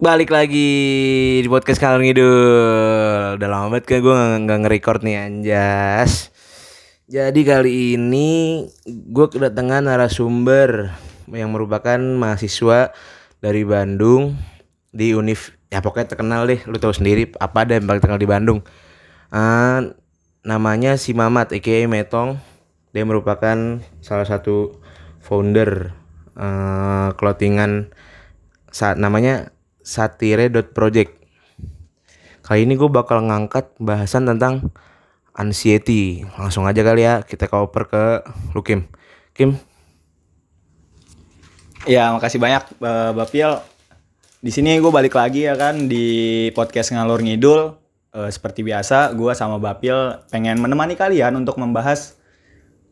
Balik lagi di podcast Kalor Ngidul. Udah lama banget kan gue gak, nge-record nih anjas. Jadi kali ini gue kedatangan narasumber Yang merupakan mahasiswa dari Bandung Di Univ Ya pokoknya terkenal deh Lu tahu sendiri apa ada yang paling terkenal di Bandung. Uh, Namanya si Mamat aka Metong. Dia merupakan salah satu founder uh, clothingan saat namanya satire.project kali ini gue bakal ngangkat bahasan tentang anxiety langsung aja kali ya kita cover ke lu Kim Kim Ya, makasih banyak uh, Bapil. Di sini gue balik lagi ya kan di podcast ngalur ngidul. Uh, seperti biasa, gue sama Bapil pengen menemani kalian untuk membahas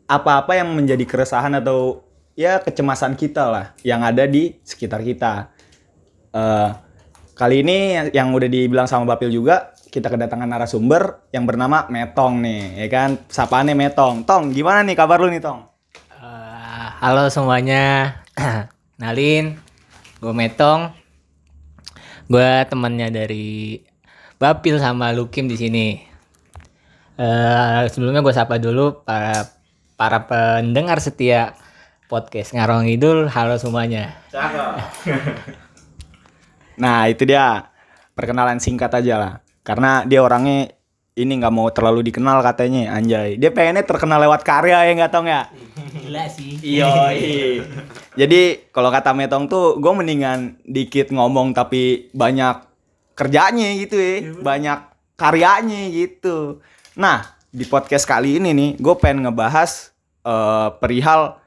apa-apa yang menjadi keresahan atau ya kecemasan kita lah yang ada di sekitar kita. Uh, kali ini yang udah dibilang sama Bapil juga kita kedatangan narasumber yang bernama Metong nih, ya kan? Sapaannya Metong. Tong, gimana nih kabar lu nih Tong? Uh, halo semuanya, Nalin, gue Metong, gue temannya dari Bapil sama Lukim di sini. Uh, sebelumnya gue sapa dulu para para pendengar setia podcast Ngarong Idul, halo semuanya. Nah itu dia perkenalan singkat aja lah. Karena dia orangnya ini nggak mau terlalu dikenal katanya anjay. Dia pengennya terkenal lewat karya ya nggak tau ya. Gila sih. Iya. Jadi kalau kata Metong tuh gue mendingan dikit ngomong tapi banyak kerjanya gitu ya, banyak karyanya gitu. Nah di podcast kali ini nih gue pengen ngebahas uh, perihal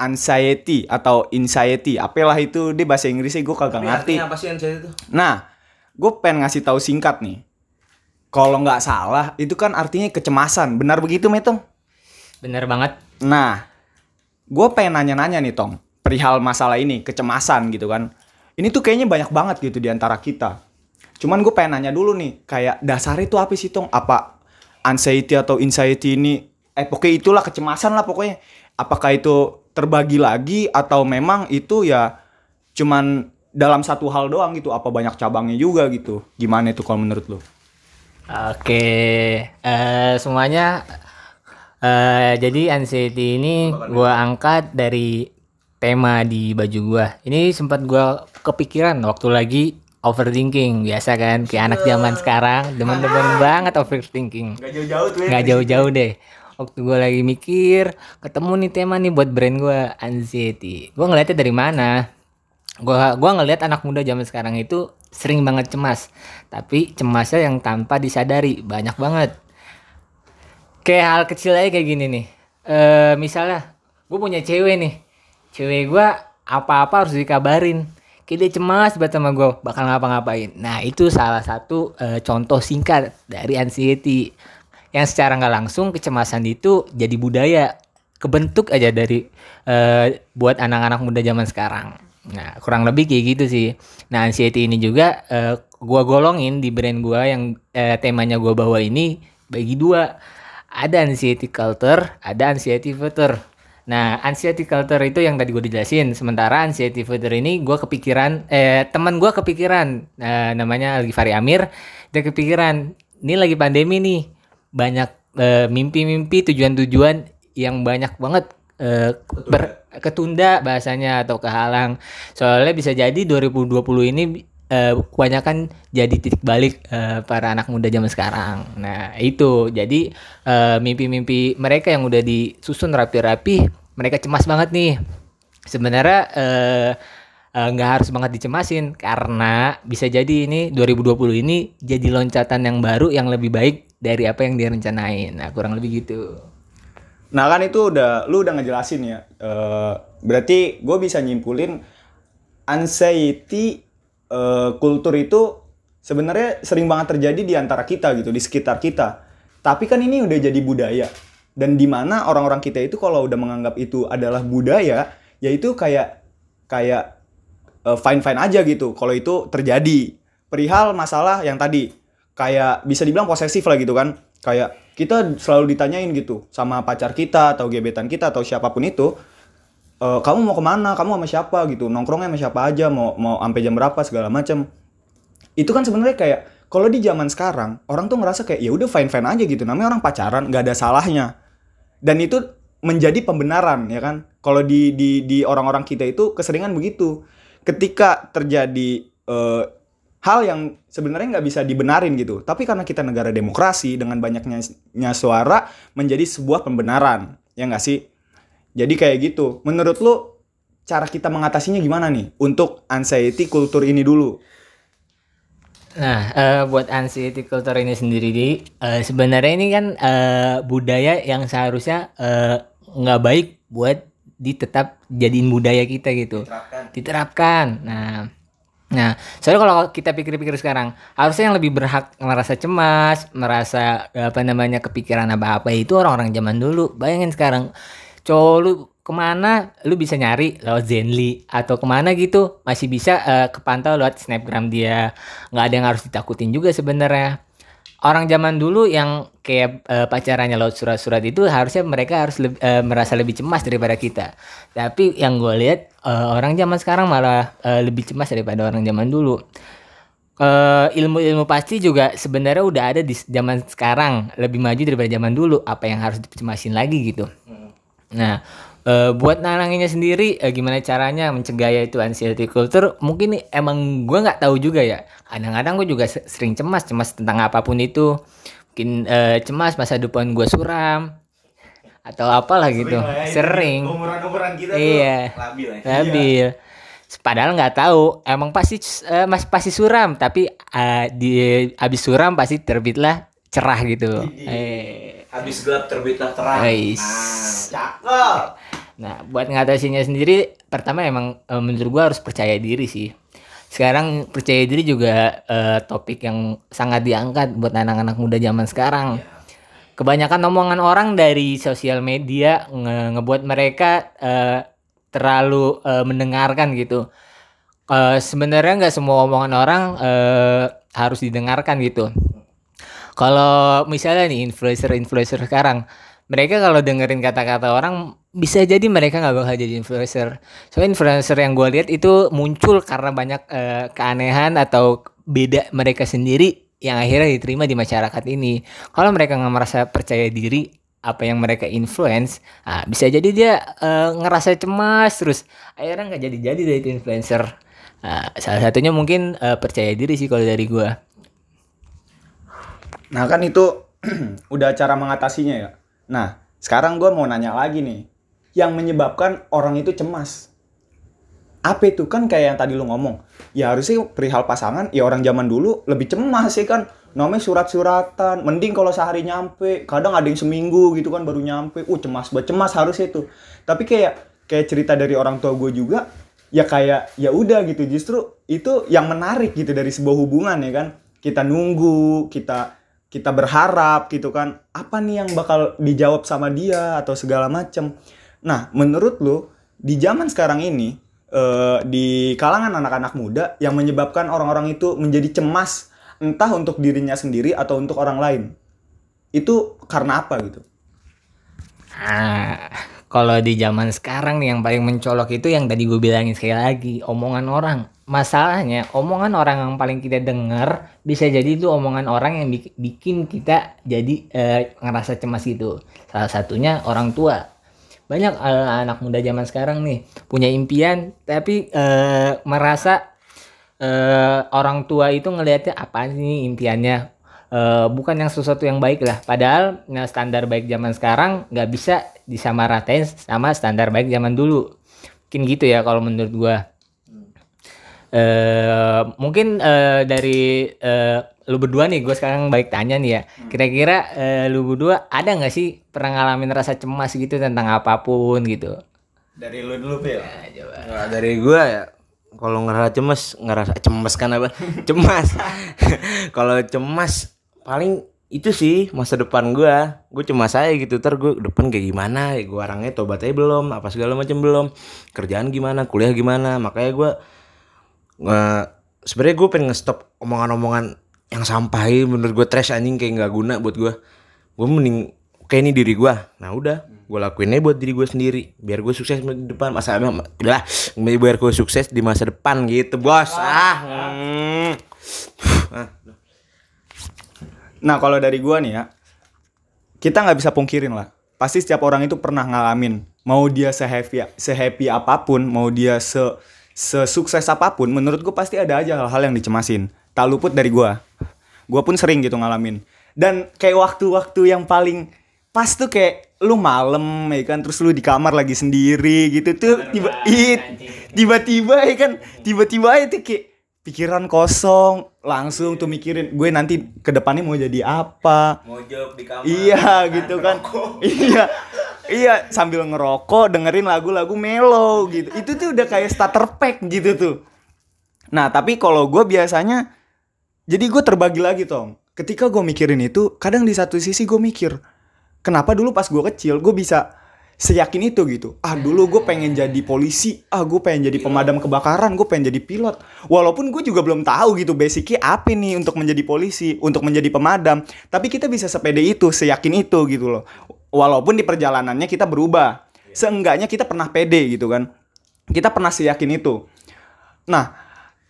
anxiety atau anxiety apalah itu di bahasa Inggrisnya gue kagak ngerti. apa sih anxiety itu? nah gue pengen ngasih tahu singkat nih. Kalau nggak salah itu kan artinya kecemasan. Benar begitu metong Bener banget. nah gue pengen nanya-nanya nih tong perihal masalah ini kecemasan gitu kan. Ini tuh kayaknya banyak banget gitu di antara kita. Cuman gue pengen nanya dulu nih kayak dasarnya itu apa sih tong? Apa anxiety atau anxiety ini eh pokoknya itulah kecemasan lah pokoknya. Apakah itu terbagi lagi atau memang itu ya cuman dalam satu hal doang gitu apa banyak cabangnya juga gitu gimana itu kalau menurut lo Oke, eh semuanya eh jadi anxiety ini gua angkat dari tema di baju gua. Ini sempat gua kepikiran waktu lagi overthinking biasa kan kayak anak zaman sekarang demen-demen banget overthinking. Gak jauh-jauh tuh ya. nggak jauh-jauh deh waktu gue lagi mikir ketemu nih tema nih buat brand gue anxiety. Gue ngeliatnya dari mana? Gue gua ngeliat anak muda zaman sekarang itu sering banget cemas. Tapi cemasnya yang tanpa disadari banyak banget. Kayak hal kecil aja kayak gini nih. Eh misalnya gue punya cewek nih. Cewek gue apa-apa harus dikabarin. Dia cemas banget sama gue bakal ngapa-ngapain. Nah itu salah satu eh, contoh singkat dari anxiety yang secara nggak langsung kecemasan itu jadi budaya kebentuk aja dari eh, buat anak-anak muda zaman sekarang. Nah kurang lebih kayak gitu sih. Nah anxiety ini juga eh, gua golongin di brand gua yang eh, temanya gua bawa ini bagi dua. Ada anxiety culture, ada anxiety filter. Nah, anxiety culture itu yang tadi gue dijelasin. Sementara anxiety filter ini gue kepikiran, eh teman gue kepikiran, eh, namanya Algi Fari Amir, dia kepikiran, ini lagi pandemi nih, banyak eh, mimpi-mimpi tujuan-tujuan yang banyak banget eh, ber- ketunda bahasanya atau kehalang. Soalnya bisa jadi 2020 ini eh, kebanyakan jadi titik balik eh, para anak muda zaman sekarang. Nah itu. Jadi mimpi-mimpi mereka yang udah disusun rapi-rapi mereka cemas banget nih. Sebenarnya eh, eh, nggak harus banget dicemasin karena bisa jadi ini 2020 ini jadi loncatan yang baru yang lebih baik dari apa yang dia rencanain. Nah, kurang lebih gitu. Nah kan itu udah lu udah ngejelasin ya. Eh, berarti gue bisa nyimpulin anxiety kultur itu sebenarnya sering banget terjadi di antara kita gitu, di sekitar kita. Tapi kan ini udah jadi budaya. Dan di mana orang-orang kita itu kalau udah menganggap itu adalah budaya, yaitu kayak kayak fine fine aja gitu. Kalau itu terjadi. Perihal masalah yang tadi kayak bisa dibilang posesif lah gitu kan. Kayak kita selalu ditanyain gitu sama pacar kita atau gebetan kita atau siapa pun itu "E, kamu mau ke mana? Kamu sama siapa? gitu. Nongkrongnya sama siapa aja? Mau mau sampai jam berapa? segala macam itu kan sebenarnya kayak kalau di zaman sekarang orang tuh ngerasa kayak ya udah fine fine aja gitu. Namanya orang pacaran nggak ada salahnya. Dan itu menjadi pembenaran ya kan? Kalau di di di orang-orang kita itu keseringan begitu ketika terjadi eh, hal yang sebenarnya nggak bisa dibenarin gitu. Tapi karena kita negara demokrasi dengan banyaknya nya suara menjadi sebuah pembenaran. Ya nggak sih? Jadi kayak gitu. Menurut lu cara kita mengatasinya gimana nih? Untuk anxiety kultur ini dulu. Nah, eh, buat anxiety culture ini sendiri di eh, sebenarnya ini kan eh, budaya yang seharusnya eh, nggak baik buat ditetap jadiin budaya kita gitu. Diterapkan. Nah, nah, soalnya kalau kita pikir-pikir sekarang, harusnya yang lebih berhak merasa cemas, merasa apa namanya kepikiran apa-apa itu orang-orang zaman dulu. Bayangin sekarang, cowok lu ke mana lu bisa nyari lewat Zenly atau ke mana gitu masih bisa eh, kepantau lewat snapgram dia nggak ada yang harus ditakutin juga sebenarnya orang zaman dulu yang kayak eh, pacarannya lewat surat-surat itu harusnya mereka harus leb- eh, merasa lebih cemas daripada kita. Tapi yang gue lihat eh, orang zaman sekarang malah eh, lebih cemas daripada orang zaman dulu. Eh, ilmu-ilmu pasti juga sebenarnya udah ada di zaman sekarang. Lebih maju daripada zaman dulu. Apa yang harus dicemasin lagi gitu. Nah, eh, buat nalanginnya sendiri eh, gimana caranya mencegah ya itu anxiety culture? Mungkin nih, emang gue nggak tahu juga ya. Kadang-kadang gue juga se- sering cemas, cemas tentang apa pun itu. Mungkin eh, cemas masa depan gue suram atau apalah gitu. Sering. Umuran-umuran kita Iya. labil ya. Labil. Padahal nggak tahu, emang pasti eh, mas pasti suram, tapi eh, di abis suram pasti terbitlah cerah gitu. Eh. Habis gelap terbitlah terang. Ais. Nah, cakep. Nah, buat ngatasinya sendiri, pertama emang eh, menurut gua harus percaya diri sih. Sekarang percaya diri juga eh, topik yang sangat diangkat buat anak-anak muda zaman sekarang. Kebanyakan omongan orang dari sosial media nge- ngebuat mereka eh, terlalu eh, mendengarkan gitu. Eh, Sebenarnya nggak semua omongan orang eh, harus didengarkan gitu. Kalau misalnya nih influencer-influencer sekarang, mereka kalau dengerin kata-kata orang bisa jadi mereka nggak bakal jadi influencer. Soalnya influencer yang gue lihat itu muncul karena banyak eh, keanehan atau beda mereka sendiri yang akhirnya diterima di masyarakat ini. Kalau mereka nggak merasa percaya diri apa yang mereka influence, ah, bisa jadi dia eh, ngerasa cemas terus akhirnya nggak jadi-jadi dari influencer. Ah, salah satunya mungkin eh, percaya diri sih kalau dari gue. Nah kan itu udah cara mengatasinya ya. Nah sekarang gue mau nanya lagi nih, yang menyebabkan orang itu cemas. Apa itu kan kayak yang tadi lu ngomong. Ya harusnya perihal pasangan, ya orang zaman dulu lebih cemas sih kan. Namanya surat-suratan, mending kalau sehari nyampe, kadang ada yang seminggu gitu kan baru nyampe. Uh cemas banget, cemas harusnya itu. Tapi kayak kayak cerita dari orang tua gue juga, ya kayak ya udah gitu. Justru itu yang menarik gitu dari sebuah hubungan ya kan. Kita nunggu, kita kita berharap gitu kan apa nih yang bakal dijawab sama dia atau segala macem nah menurut lu di zaman sekarang ini eh, di kalangan anak-anak muda yang menyebabkan orang-orang itu menjadi cemas entah untuk dirinya sendiri atau untuk orang lain itu karena apa gitu Nah, kalau di zaman sekarang nih yang paling mencolok itu yang tadi gue bilangin sekali lagi, omongan orang. Masalahnya, omongan orang yang paling kita dengar bisa jadi itu omongan orang yang bik- bikin kita jadi eh, ngerasa cemas gitu. Salah satunya orang tua. Banyak eh, anak muda zaman sekarang nih punya impian tapi eh, merasa eh, orang tua itu ngelihatnya apa sih impiannya Eh, bukan yang sesuatu yang baik lah padahal nah, standar baik zaman sekarang nggak bisa disamaratain sama standar baik zaman dulu mungkin gitu ya kalau menurut gua eh mungkin eh, dari eh, lu berdua nih gue sekarang balik tanya nih ya kira-kira eh, lu berdua ada nggak sih pernah ngalamin rasa cemas gitu tentang apa pun gitu dari lu dulu Pil Nah, dari gua ya kalau ngerasa cemas, ngerasa cemas kan apa? cemas. kalau cemas paling itu sih masa depan gua. Gue cemas aja gitu. Ntar gue depan kayak gimana? Ya, gua orangnya tobat aja belum, apa segala macam belum. Kerjaan gimana, kuliah gimana. Makanya gua nge sebenarnya gue pengen nge-stop omongan-omongan yang sampah ini menurut gue trash anjing kayak nggak guna buat gue gue mending kayak ini diri gue nah udah gue lakuinnya buat diri gue sendiri biar gue sukses di depan masa lah biar gue sukses di masa depan gitu bos ah hmm. Nah kalau dari gua nih ya, kita nggak bisa pungkirin lah. Pasti setiap orang itu pernah ngalamin. Mau dia sehappy sehappy apa pun, mau dia se sesukses apa pun, menurut gua pasti ada aja hal-hal yang dicemasin. Tak luput dari gua. Gua pun sering gitu ngalamin. Dan kayak waktu-waktu yang paling pas tuh kayak lu malam ya kan terus lu di kamar lagi sendiri gitu tuh tiba tiba-tiba ya kan tiba-tiba itu kayak pikiran kosong langsung tuh mikirin gue nanti ke depannya mau jadi apa Mojok di kamar. iya gitu kan iya iya sambil ngerokok dengerin lagu-lagu melo gitu. Itu tuh udah kayak starter pack gitu tuh. Nah tapi kalau gue biasanya jadi gue terbagi lagi tong ketika gue mikirin itu kadang di satu sisi gue mikir kenapa dulu pas gue kecil gue bisa seyakin itu gitu. Ah dulu gue pengen jadi polisi ah gue pengen jadi pemadam kebakaran gue pengen jadi pilot. Walaupun gue juga belum tahu gitu basicnya apa nih untuk menjadi polisi untuk menjadi pemadam. Tapi kita bisa sepede itu seyakin itu gitu loh walaupun di perjalanannya kita berubah seenggaknya kita pernah pede gitu kan. Kita pernah seyakin itu. Nah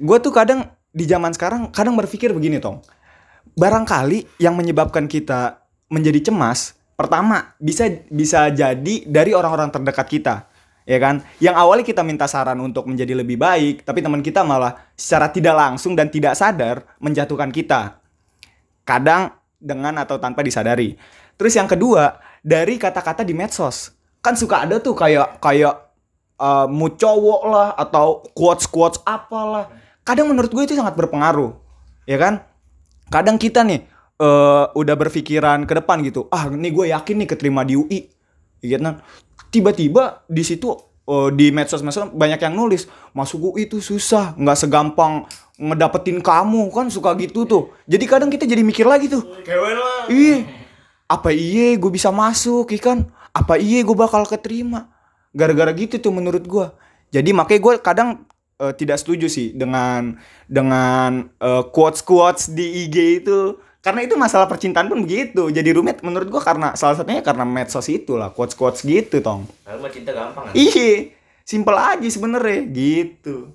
gue tuh kadang di zaman sekarang kadang berpikir begini tong barangkali yang menyebabkan kita menjadi cemas pertama bisa bisa jadi dari orang-orang terdekat kita ya kan? Yang awalnya kita minta saran untuk menjadi lebih baik tapi teman kita malah secara tidak langsung dan tidak sadar menjatuhkan kita. Kadang dengan atau tanpa disadari. Terus yang kedua dari kata-kata di medsos. Kan suka ada tuh kayak kayak uh, mu cowok lah atau quotes quotes apalah. Kadang menurut gue itu sangat berpengaruh ya kan? Kadang kita nih eh, udah berpikiran ke depan gitu ah ini gue yakin nih keterima di UI gitu kan? Tiba-tiba di situ eh, di medsos-medsos banyak yang nulis masuk UI itu susah nggak segampang ngedapetin kamu. Kan suka gitu tuh. Jadi kadang kita jadi mikir lagi tuh. Kewen lah. iya apa iye gue bisa masuk ikan? Apa iye gue bakal keterima? Gara-gara gitu tuh menurut gue jadi makanya gue kadang eh, tidak setuju sih dengan dengan quotes quotes di IG itu. Karena itu masalah percintaan pun begitu. Jadi rumit menurut gue karena salah satunya karena medsos itu lah quotes quotes gitu tong. Lalu mah cinta gampang kan? iya simple aja sebenernya gitu.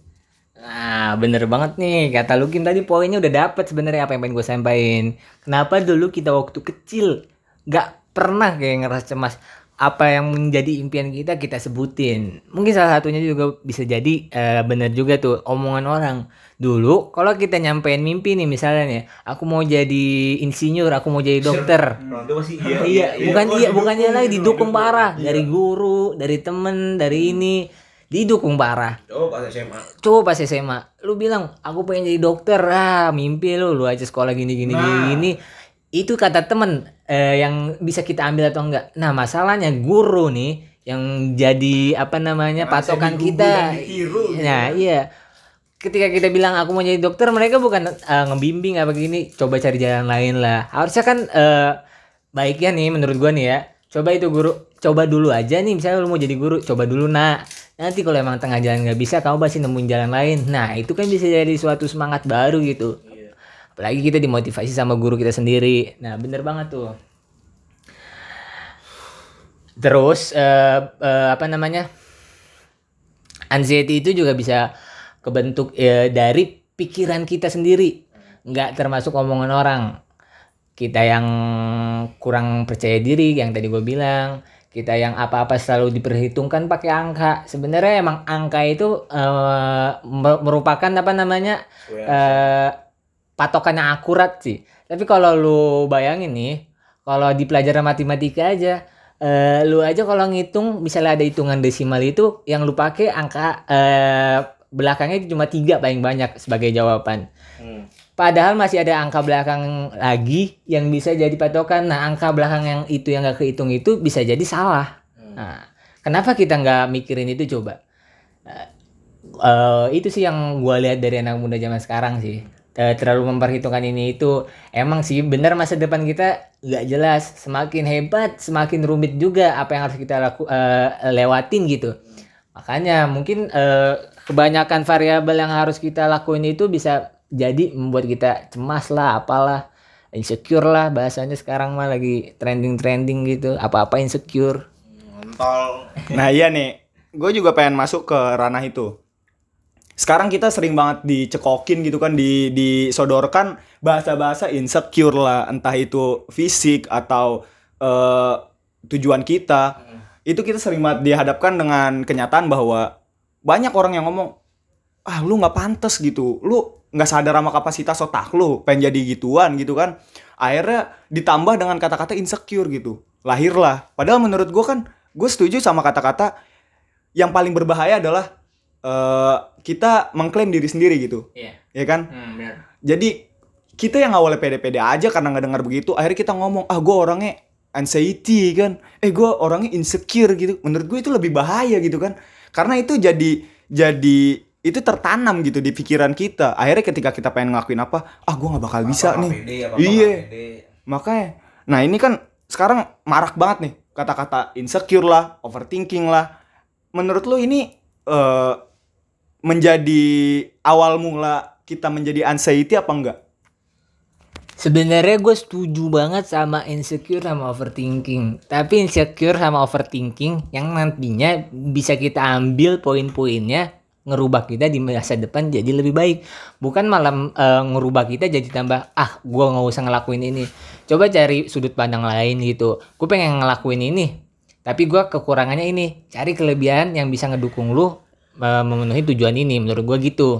Nah, bener banget nih. Kata Lukin tadi poinnya udah dapet sebenarnya apa yang pengen gue sampaikan. Kenapa dulu kita waktu kecil gak pernah kayak ngerasa cemas. Apa yang menjadi impian kita kita sebutin. Mungkin salah satunya juga bisa jadi eh, bener juga tuh omongan orang. Dulu kalau kita nyampein mimpi nih misalnya nih, aku mau jadi insinyur, aku mau jadi dokter. Orang tua masih iya. iya, bukan iya, bukannya lagi didukung parah dari guru, dari temen, dari ini didukung parah. Oh pas SMA. Coba pas SMA, lu bilang aku pengen jadi dokter, ah mimpi lu, lu aja sekolah gini gini gini, gini. Itu kata temen eh, yang bisa kita ambil atau enggak. Nah masalahnya guru nih yang jadi apa namanya patokan kita. Nah iya, ketika kita bilang aku mau jadi dokter, mereka bukan eh, ngebimbing apa gini, coba cari jalan lain lah. Harusnya kan eh, baiknya nih menurut gua nih ya, coba itu guru, coba dulu aja nih misalnya lu mau jadi guru, coba dulu nak. Nanti kalau emang tengah jalan nggak bisa, kamu pasti nemuin jalan lain. Nah itu kan bisa jadi suatu semangat baru gitu. Apalagi kita dimotivasi sama guru kita sendiri. Nah bener banget tuh. Terus eh, eh, apa namanya? Anxiety itu juga bisa kebentuk eh, dari pikiran kita sendiri, nggak termasuk omongan orang. Kita yang kurang percaya diri, yang tadi gue bilang, kita yang apa-apa selalu diperhitungkan pakai angka. Sebenarnya emang angka itu eh, mer- merupakan apa namanya eh, patokan yang akurat sih. Tapi kalau lu bayangin nih, kalau di pelajaran matematika aja, eh, lu aja kalau ngitung misalnya ada hitungan desimal itu yang lu pakai angka eh, belakangnya cuma tiga paling banyak sebagai jawaban. Hmm. Padahal masih ada angka belakang lagi yang bisa jadi patokan. Nah, angka belakang yang itu yang gak kehitung itu bisa jadi salah. Nah, kenapa kita nggak mikirin itu coba? Eh, itu sih yang gua lihat dari anak muda zaman sekarang sih. Eh, terlalu memperhitungkan ini itu emang sih benar masa depan kita nggak jelas. Semakin hebat semakin rumit juga apa yang harus kita laku eh, lewatin gitu. Makanya mungkin eh, kebanyakan variabel yang harus kita lakuin itu bisa jadi membuat kita cemas lah apalah insecure lah bahasanya sekarang mah lagi trending trending gitu apa apa insecure nah iya nih. Gue juga pengen masuk ke ranah itu sekarang kita sering banget dicekokin gitu kan di disodorkan bahasa-bahasa insecure lah. Entah itu fisik atau eh, tujuan kita. Itu kita sering banget dihadapkan dengan kenyataan bahwa banyak orang yang ngomong ah lu nggak pantas gitu. Lu nggak sadar sama kapasitas otak lu pengen jadi gituan gitu kan. Akhirnya ditambah dengan kata-kata insecure gitu. Lahirlah. Padahal menurut gue kan gue setuju sama kata-kata yang paling berbahaya adalah eh, kita mengklaim diri sendiri gitu. Iya. ya kan? Hmm, benar. jadi kita yang awalnya pede-pede aja karena nggak dengar begitu akhirnya kita ngomong ah gue orangnya anxiety kan? Eh gue orangnya insecure gitu. Menurut gue itu lebih bahaya gitu kan? Karena itu jadi jadi itu tertanam gitu di pikiran kita. Akhirnya ketika kita pengen ngelakuin apa ah gue nggak bakal bisa nih. iya. makanya nah ini kan sekarang marak banget nih kata-kata insecure lah overthinking lah. Menurut lu ini eh, menjadi awal mula kita menjadi anxiety apa enggak Sebenarnya gue setuju banget sama insecure sama overthinking. Tapi insecure sama overthinking yang nantinya bisa kita ambil poin-poinnya ngerubah kita di masa depan jadi lebih baik. Bukan malam eh, ngerubah kita jadi tambah ah gue nggak usah ngelakuin ini. Coba cari sudut pandang lain gitu. Gue pengen ngelakuin ini. Tapi gue kekurangannya ini. Cari kelebihan yang bisa ngedukung lu memenuhi tujuan ini. Menurut gue gitu.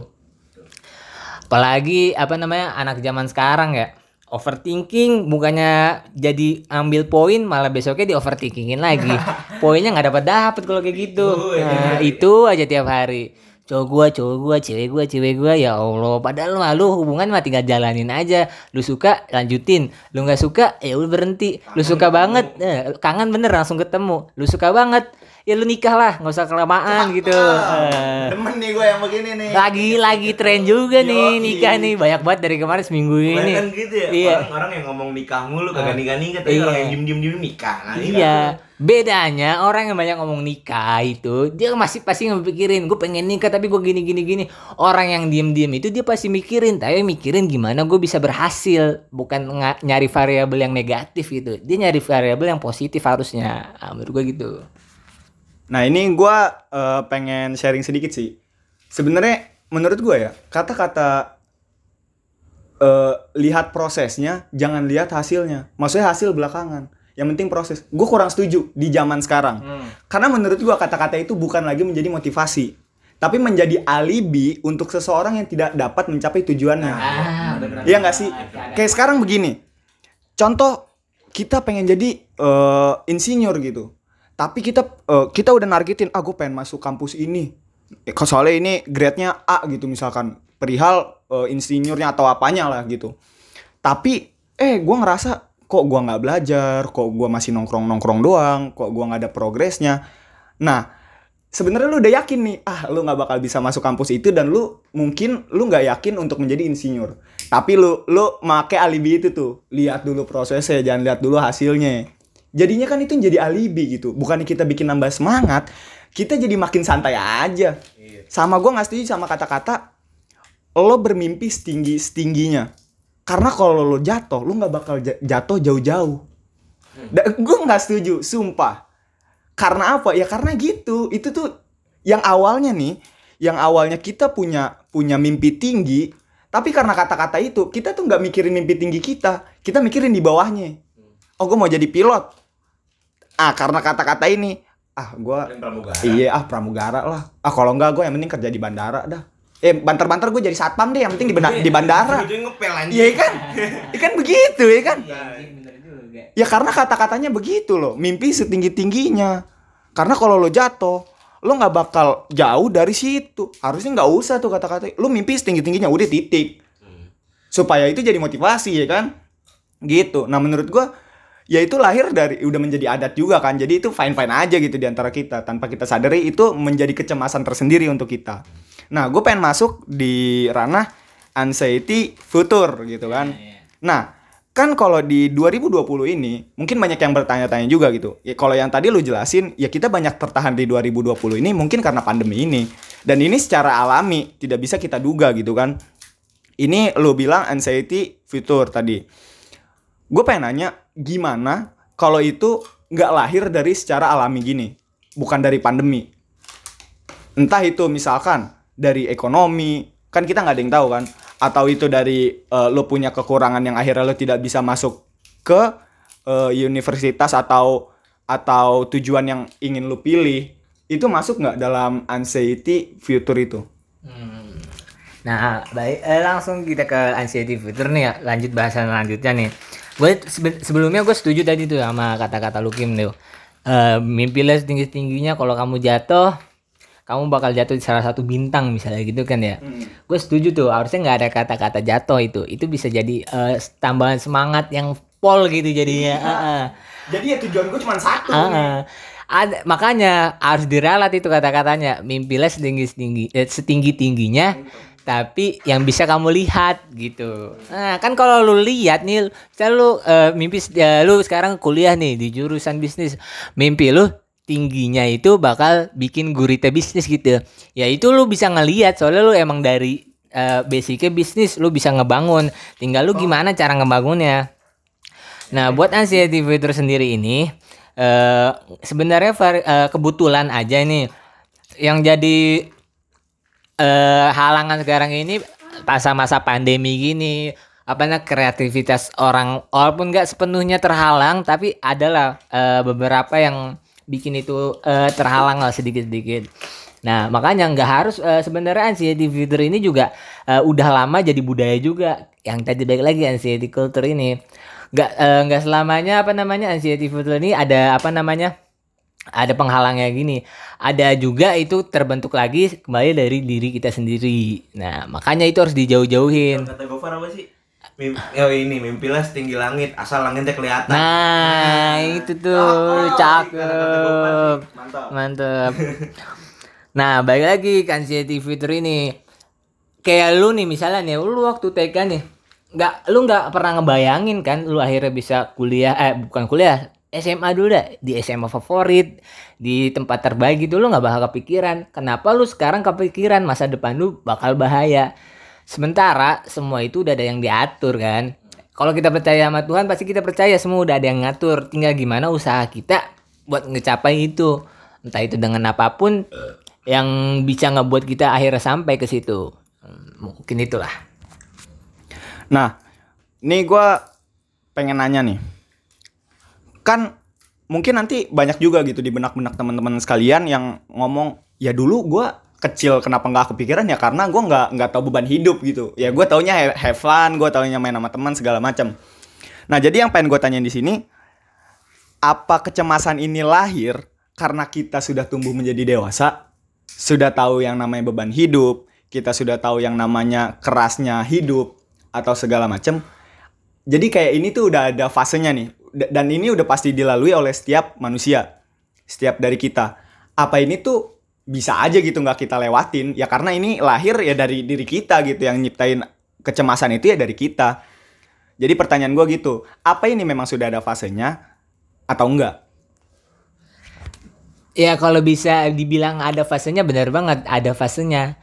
Apalagi apa namanya anak zaman sekarang ya overthinking bukannya jadi ambil poin malah besoknya di overthinkingin lagi. Poinnya nggak dapat dapat kalau kayak gitu. Nah, itu aja tiap hari cowok gua cowok gua cewek gua cewek gua ya allah. Padahal mah lu hubungan mah tinggal jalanin aja. Lu suka lanjutin. Lu nggak suka ya udah berhenti. Lu suka banget eh, kangen bener langsung ketemu. Lu suka banget ya lu nikah lah nggak usah kelamaan gitu. Eh, Demen nih gue yang begini nih. lagi lagi tren juga nih Yoi. nikah nih. Banyak banget dari kemarin seminggu ini. Kan gitu ya iya. orang-orang yang ngomong nikah mulu kagak nikah nikah tapi Iya. orang yang diem diem diem nikah. Nah, iya bedanya orang yang banyak ngomong nikah itu dia masih pasti ngepikirin gue pengen nikah tapi gue gini gini gini orang yang diem diem itu dia pasti mikirin tapi mikirin gimana gue bisa berhasil bukan nyari variabel yang negatif gitu dia nyari variabel yang positif harusnya Ah, menurut gue gitu Nah ini gue eh, pengen sharing sedikit sih. Sebenarnya menurut gue ya kata-kata eh, lihat prosesnya, jangan lihat hasilnya. Maksudnya hasil belakangan. Yang penting proses. Gue kurang setuju di zaman sekarang. Karena menurut gue kata-kata itu bukan lagi menjadi motivasi, tapi menjadi alibi untuk seseorang yang tidak dapat mencapai tujuannya. ah Iya nggak sih? Kayak sekarang begini. Contoh kita pengen jadi eh, insinyur gitu. Tapi kita eh, kita udah nargetin, ah gue pengen masuk kampus ini. Eh, soalnya ini grade-nya A gitu misalkan. Perihal eh, insinyurnya atau apanya lah gitu. Tapi eh gue ngerasa kok gua nggak belajar, kok gua masih nongkrong-nongkrong doang, kok gua nggak ada progresnya. Nah, sebenarnya lu udah yakin nih ah lu nggak bakal bisa masuk kampus itu dan lu mungkin lu nggak yakin untuk menjadi insinyur. Tapi lu lu make alibi itu tuh. Lihat dulu prosesnya jangan lihat dulu hasilnya. Jadinya kan itu jadi alibi gitu. Bukannya kita bikin nambah semangat kita jadi makin santai aja. Sama gua nggak setuju sama kata-kata lo bermimpi setinggi setingginya karena kalau lo jatuh lo nggak bakal ja- jatuh jauh-jauh. Gue nggak setuju sumpah. Karena apa? Ya karena gitu. Itu tuh yang awalnya nih yang awalnya kita punya punya mimpi tinggi tapi karena kata-kata itu kita tuh nggak mikirin mimpi tinggi kita. Kita mikirin di bawahnya. Oh gue mau jadi pilot. Ah karena kata-kata ini. Ah gue iya ah pramugara lah. Ah kalau enggak gue yang penting kerja di bandara dah eh banter-banter gue jadi satpam deh yang penting di, benda- di bandara anjing. iya kan iya kan begitu ya kan juga Ya karena kata-katanya begitu loh, mimpi setinggi tingginya. Karena kalau lo jatuh, lo nggak bakal jauh dari situ. Harusnya nggak usah tuh kata-kata. Lo mimpi setinggi tingginya, udah titik. Supaya itu jadi motivasi ya kan, gitu. Nah menurut gua, ya itu lahir dari udah menjadi adat juga kan. Jadi itu fine fine aja gitu di antara kita. Tanpa kita sadari itu menjadi kecemasan tersendiri untuk kita. Nah gue pengen masuk di ranah anxiety future gitu kan. Nah, kan kalau di 2020 ini mungkin banyak yang bertanya-tanya juga gitu. Ya kalau yang tadi lu jelasin, ya kita banyak tertahan di 2020 ini mungkin karena pandemi ini. Dan ini secara alami tidak bisa kita duga gitu kan. Ini lu bilang anxiety future tadi. Gue pengen nanya gimana kalau itu nggak lahir dari secara alami gini, bukan dari pandemi. Entah itu misalkan dari ekonomi kan kita nggak ada yang tahu kan atau itu dari eh, lo punya kekurangan yang akhirnya lo tidak bisa masuk ke eh, universitas atau atau tujuan yang ingin lo pilih itu masuk nggak dalam anxiety future itu Nah, baik eh, langsung kita ke anxiety future nih ya. Lanjut bahasan lanjutnya nih. Gue sebe- sebelumnya gue setuju tadi tuh sama kata-kata Lukim tuh. Eh, mimpilah setinggi tingginya kalau kamu jatuh, kamu bakal jatuh di salah satu bintang misalnya gitu kan ya. Gue setuju tuh. Harusnya nggak ada kata-kata jatuh itu. Itu bisa jadi eh, tambahan semangat yang pol gitu jadinya. Heeh. jadi ya tujuan gue cuma satu Ah, ada makanya harus diralat itu kata-katanya mimpilah setinggi tinggi eh, setinggi tingginya tapi yang bisa kamu lihat gitu nah kan kalau lu lihat nih misalnya lu eh, mimpi ya, lu sekarang kuliah nih di jurusan bisnis mimpi lu tingginya itu bakal bikin gurita bisnis gitu. Ya itu lu bisa ngelihat soalnya lu emang dari eh, basicnya bisnis lu bisa ngebangun. Tinggal lu gimana cara ngebangunnya. Nah, buat anxiety future sendiri ini eh sebenarnya eh, kebetulan aja nih. Yang jadi eh halangan sekarang ini masa-masa pandemi gini. Apa namanya kreativitas orang walaupun nggak sepenuhnya terhalang tapi adalah eh, beberapa yang bikin itu eh, terhalang lah sedikit-sedikit. Nah makanya nggak harus eh, sebenarnya anxiety future ini juga eh, udah lama jadi budaya juga yang tadi balik lagi anxiety culture ini nggak eh, nggak selamanya apa namanya anxiety future ini ada apa namanya ada penghalangnya gini. Ada juga itu terbentuk lagi kembali dari diri kita sendiri. Nah, makanya itu harus dijauh-jauhin. Kata Gofar apa sih? Mim oh ini mimpilah setinggi langit asal langitnya kelihatan. Nah, itu tuh cakep. mantap Mantep. Nah, balik lagi ke anxiety future ini. Kayak lu nih misalnya nih, lu waktu TK nih, nggak lu nggak pernah ngebayangin kan lu akhirnya bisa kuliah eh bukan kuliah SMA dulu dah di SMA favorit di tempat terbaik gitu lu nggak bakal kepikiran kenapa lu sekarang kepikiran masa depan lu bakal bahaya sementara semua itu udah ada yang diatur kan? Kalau kita percaya sama Tuhan pasti kita percaya semua udah ada yang ngatur. Tinggal gimana usaha kita buat ngecapai itu. Entah itu dengan apa pun yang bisa ngebuat kita akhirnya sampai ke situ. Mungkin itulah. Nah, nih gua pengen nanya nih. Kan mungkin nanti banyak juga gitu di benak-benak teman-teman sekalian yang ngomong, ya dulu gua kecil kenapa nggak kepikiran ya karena gua nggak nggak tahu beban hidup gitu. Ya gua taunya have, fun, gua taunya main sama teman segala macam. Nah, jadi yang pengen gue tanya di sini, apa kecemasan ini lahir karena kita sudah tumbuh menjadi dewasa, sudah tahu yang namanya beban hidup, kita sudah tahu yang namanya kerasnya hidup atau segala macam. Jadi kayak ini tuh udah ada fasenya nih. Dan ini udah pasti dilalui oleh setiap manusia. Setiap dari kita. Apa ini tuh bisa aja gitu nggak kita lewatin. Ya karena ini lahir ya dari diri kita gitu. Yang nyiptain kecemasan itu ya dari kita. Jadi pertanyaan gue gitu. Apa ini memang sudah ada fasenya atau enggak? Ya kalau bisa dibilang ada fasenya benar banget ada fasenya.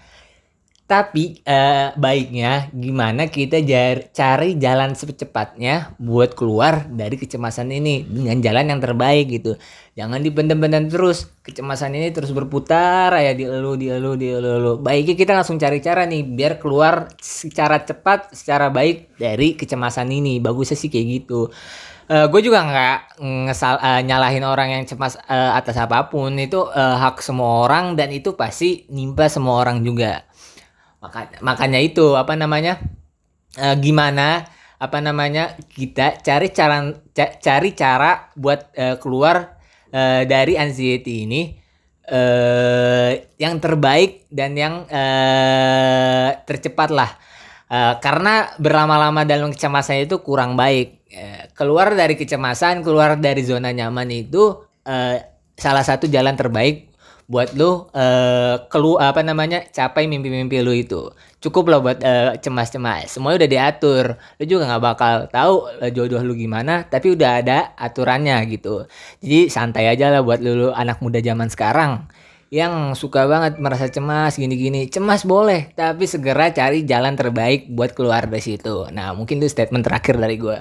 Tapi eh, baiknya gimana kita jar- cari jalan secepatnya buat keluar dari kecemasan ini dengan jalan yang terbaik gitu. Jangan dipendam-pendam terus. Kecemasan ini terus berputar ya di elu di elu di elu. elu. Baiknya kita langsung cari cara nih biar keluar secara cepat, secara baik dari kecemasan ini. Bagusnya sih kayak gitu. gue juga nggak ngesal eh, nyalahin orang yang cemas eh, atas apa pun itu eh, hak semua orang dan itu pasti nimpa semua orang juga Maka, makanya itu apa namanya eh, gimana apa namanya kita cari cara ca- cari cara buat eh, keluar eh, dari anxiety ini eh yang terbaik dan yang eh tercepat lah Eh, karena berlama-lama dalam kecemasan itu kurang baik. Eh, keluar dari kecemasan, keluar dari zona nyaman itu eh, salah satu jalan terbaik buat lu eh kelu apa namanya capai mimpi-mimpi lu itu. Cukup lah buat eh, cemas-cemas. Semuanya udah diatur. Lu juga nggak bakal tahu eh, jodoh lu gimana, tapi udah ada aturannya gitu. Jadi santai aja lah buat lu, lu anak muda zaman sekarang yang suka banget merasa cemas gini-gini cemas boleh tapi segera cari jalan terbaik buat keluar dari situ nah mungkin itu statement terakhir dari gue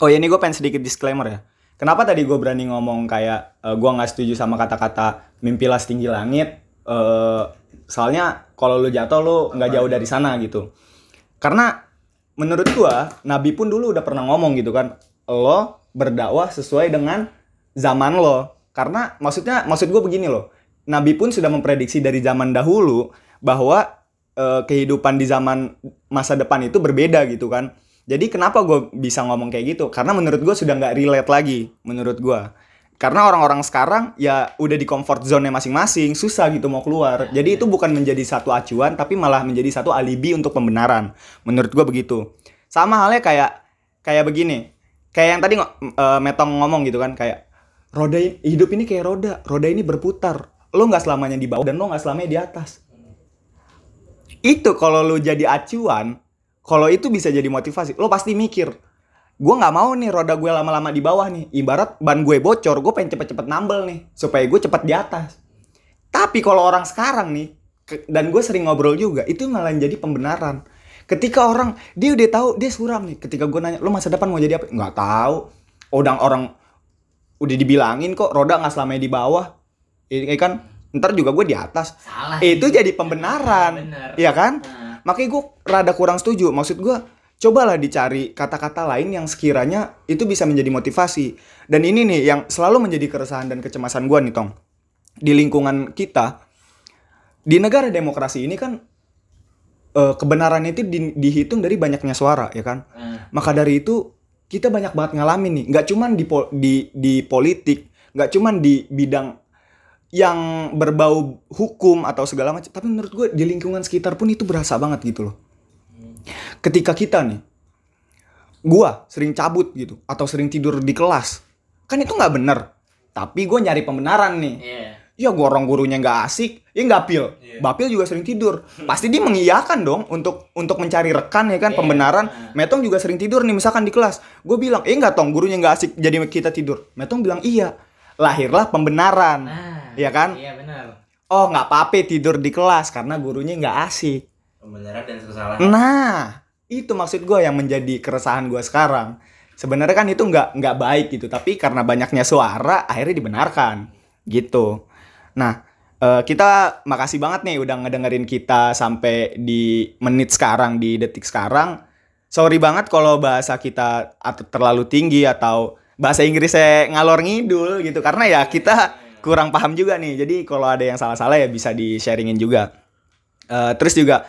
Oh ya ini gue pengen sedikit disclaimer ya. Kenapa tadi gue berani ngomong kayak gue nggak setuju sama kata-kata mimpilah setinggi langit. eh soalnya kalau lu jatuh lu nggak jauh dari sana gitu. Karena menurut gua nabi pun dulu udah pernah ngomong gitu kan lo berdakwah sesuai dengan zaman lo. Karena maksudnya maksud gua begini loh nabi pun sudah memprediksi dari zaman dahulu bahwa eh, kehidupan di zaman masa depan itu berbeda gitu kan jadi kenapa gue bisa ngomong kayak gitu? Karena menurut gue sudah nggak relate lagi menurut gua. Karena orang-orang sekarang ya udah di comfort zone masing-masing susah gitu mau keluar. Jadi itu bukan menjadi satu acuan tapi malah menjadi satu alibi untuk pembenaran. Menurut gua begitu. Sama halnya kayak kayak begini. Kayak yang tadi eh, metong ngomong gitu kan kayak roda hidup ini kayak roda. Roda ini berputar. Lo nggak selamanya di bawah dan lo nggak selamanya di atas. Itu kalau lo jadi acuan kalau itu bisa jadi motivasi. Lo pasti mikir gue nggak mau nih roda gue lama-lama di bawah nih. Ibarat ban gue bocor gue pengen cepet-cepet nambel nih supaya gue cepet di atas. Tapi kalau orang sekarang nih dan gue sering ngobrol juga itu malah jadi pembenaran. Ketika orang dia udah tahu dia suram nih. Ketika gue nanya lo masa depan mau jadi apa? Nggak tahu. Orang orang udah dibilangin kok roda nggak selamanya di bawah. Ini kan? Ntar juga gue di atas. Salah. itu jadi pembenaran. Bener. Iya kan? Nah. Makanya gue rada kurang setuju. Maksud gue cobalah dicari kata-kata lain yang sekiranya itu bisa menjadi motivasi. Dan ini nih yang selalu menjadi keresahan dan kecemasan gue nih tong. Di lingkungan kita di negara demokrasi ini kan eh, kebenaran itu di- dihitung dari banyaknya suara ya kan? Nah. maka dari itu kita banyak banget ngalamin nih. Nggak cuman di di di politik nggak cuman di bidang yang berbau hukum atau segala macam tapi menurut gue di lingkungan sekitar pun itu berasa banget gitu loh. Ketika kita nih gua sering cabut gitu atau sering tidur di kelas kan itu nggak bener. Tapi gue nyari pembenaran nih. Iya. ya gua orang gurunya nggak asik ya nggak pil bapil juga sering tidur. Pasti dia mengiyakan dong untuk untuk mencari rekan ya kan Iya. pembenaran. Metong juga sering tidur nih misalkan di kelas. Gue bilang eh nggak tong gurunya nggak asik jadi kita tidur. Metong bilang iya lahirlah pembenaran Nah, Iya kan? Iya benar. oh nggak apa-apa tidur di kelas karena gurunya nggak asik Pembenaran dan kesalahan. Nah, itu maksud gue yang menjadi keresahan gue sekarang. Sebenarnya kan itu nggak nggak baik gitu, tapi karena banyaknya suara akhirnya dibenarkan gitu. Nah, eh, kita makasih banget nih udah ngedengerin kita sampai di menit sekarang di detik sekarang. Sorry banget kalau bahasa kita atau terlalu tinggi atau bahasa Inggrisnya ngalor ngidul gitu karena ya kita kurang paham juga nih. Jadi kalau ada yang salah-salah ya bisa di-sharingin juga. Eh, terus juga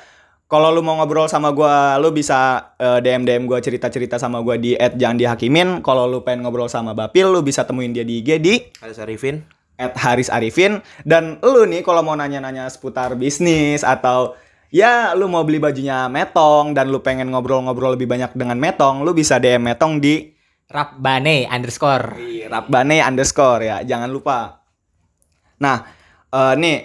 kalau lu mau ngobrol sama gua, lu bisa eh, DM DM gua cerita-cerita sama gua di @jangan Kalau lu pengen ngobrol sama Bapil, lu bisa temuin dia di IG di Harus Arifin. @haris Arifin dan lu nih kalau mau nanya-nanya seputar bisnis atau ya lu mau beli bajunya Metong dan lu pengen ngobrol-ngobrol lebih banyak dengan Metong, lu bisa DM Metong di Rapbane underscore. Rapbane underscore ya, jangan lupa. Nah, eh, nih,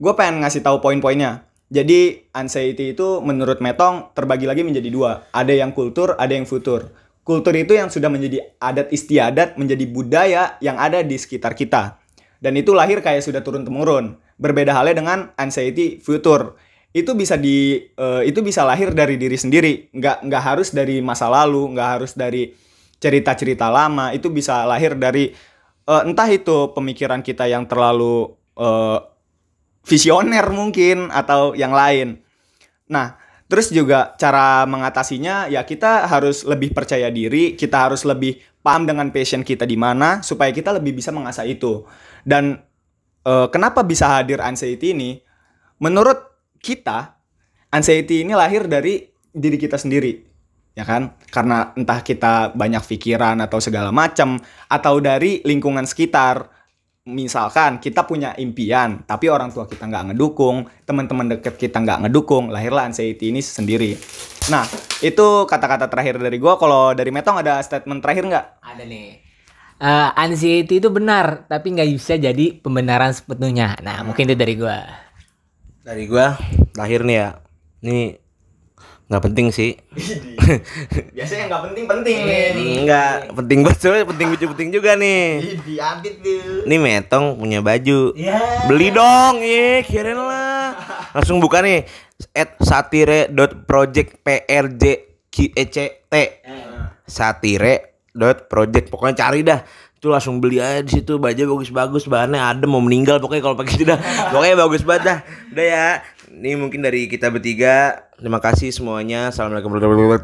gue pengen ngasih tahu poin-poinnya. Jadi, anxiety itu menurut Metong terbagi lagi menjadi dua. Ada yang kultur, ada yang futur. Kultur itu yang sudah menjadi adat istiadat, menjadi budaya yang ada di sekitar kita. Dan itu lahir kayak sudah turun-temurun. Berbeda halnya dengan anxiety futur. Itu bisa di eh, itu bisa lahir dari diri sendiri, nggak nggak harus dari masa lalu, nggak harus dari cerita-cerita lama. Itu bisa lahir dari eh, entah itu pemikiran kita yang terlalu eh, visioner mungkin atau yang lain. Nah, terus juga cara mengatasinya ya kita harus lebih percaya diri, kita harus lebih paham dengan passion kita di mana supaya kita lebih bisa mengasah itu. Dan eh, kenapa bisa hadir anxiety ini? Menurut kita, anxiety ini lahir dari diri kita sendiri. Ya kan? Karena entah kita banyak pikiran atau segala macam atau dari lingkungan sekitar misalkan kita punya impian tapi orang tua kita nggak ngedukung teman-teman deket kita nggak ngedukung lahirlah anxiety ini sendiri nah itu kata-kata terakhir dari gua kalau dari Metong ada statement terakhir nggak Ada nih. Eh, anxiety itu benar, tapi nggak bisa jadi pembenaran sepenuhnya. Nah, mungkin itu dari gua. Dari gua lahir nih ya. Ini nggak penting sih. biasanya nggak penting-penting Enggak, penting banget soalnya penting penting juga nih. Ini Metong punya baju. ya Beli dong, ye, kirain lah. Langsung buka nih. At satire.project prj t. Satire.project pokoknya cari dah. Itu langsung beli aja di situ. Baju bagus-bagus bahannya adem mau meninggal pokoknya kalau pakai itu dah. Pokoknya bagus banget dah. Udah ya Ini mungkin dari kita bertiga. Terima kasih semuanya. Assalamualaikum warahmatullahi wabarakatuh.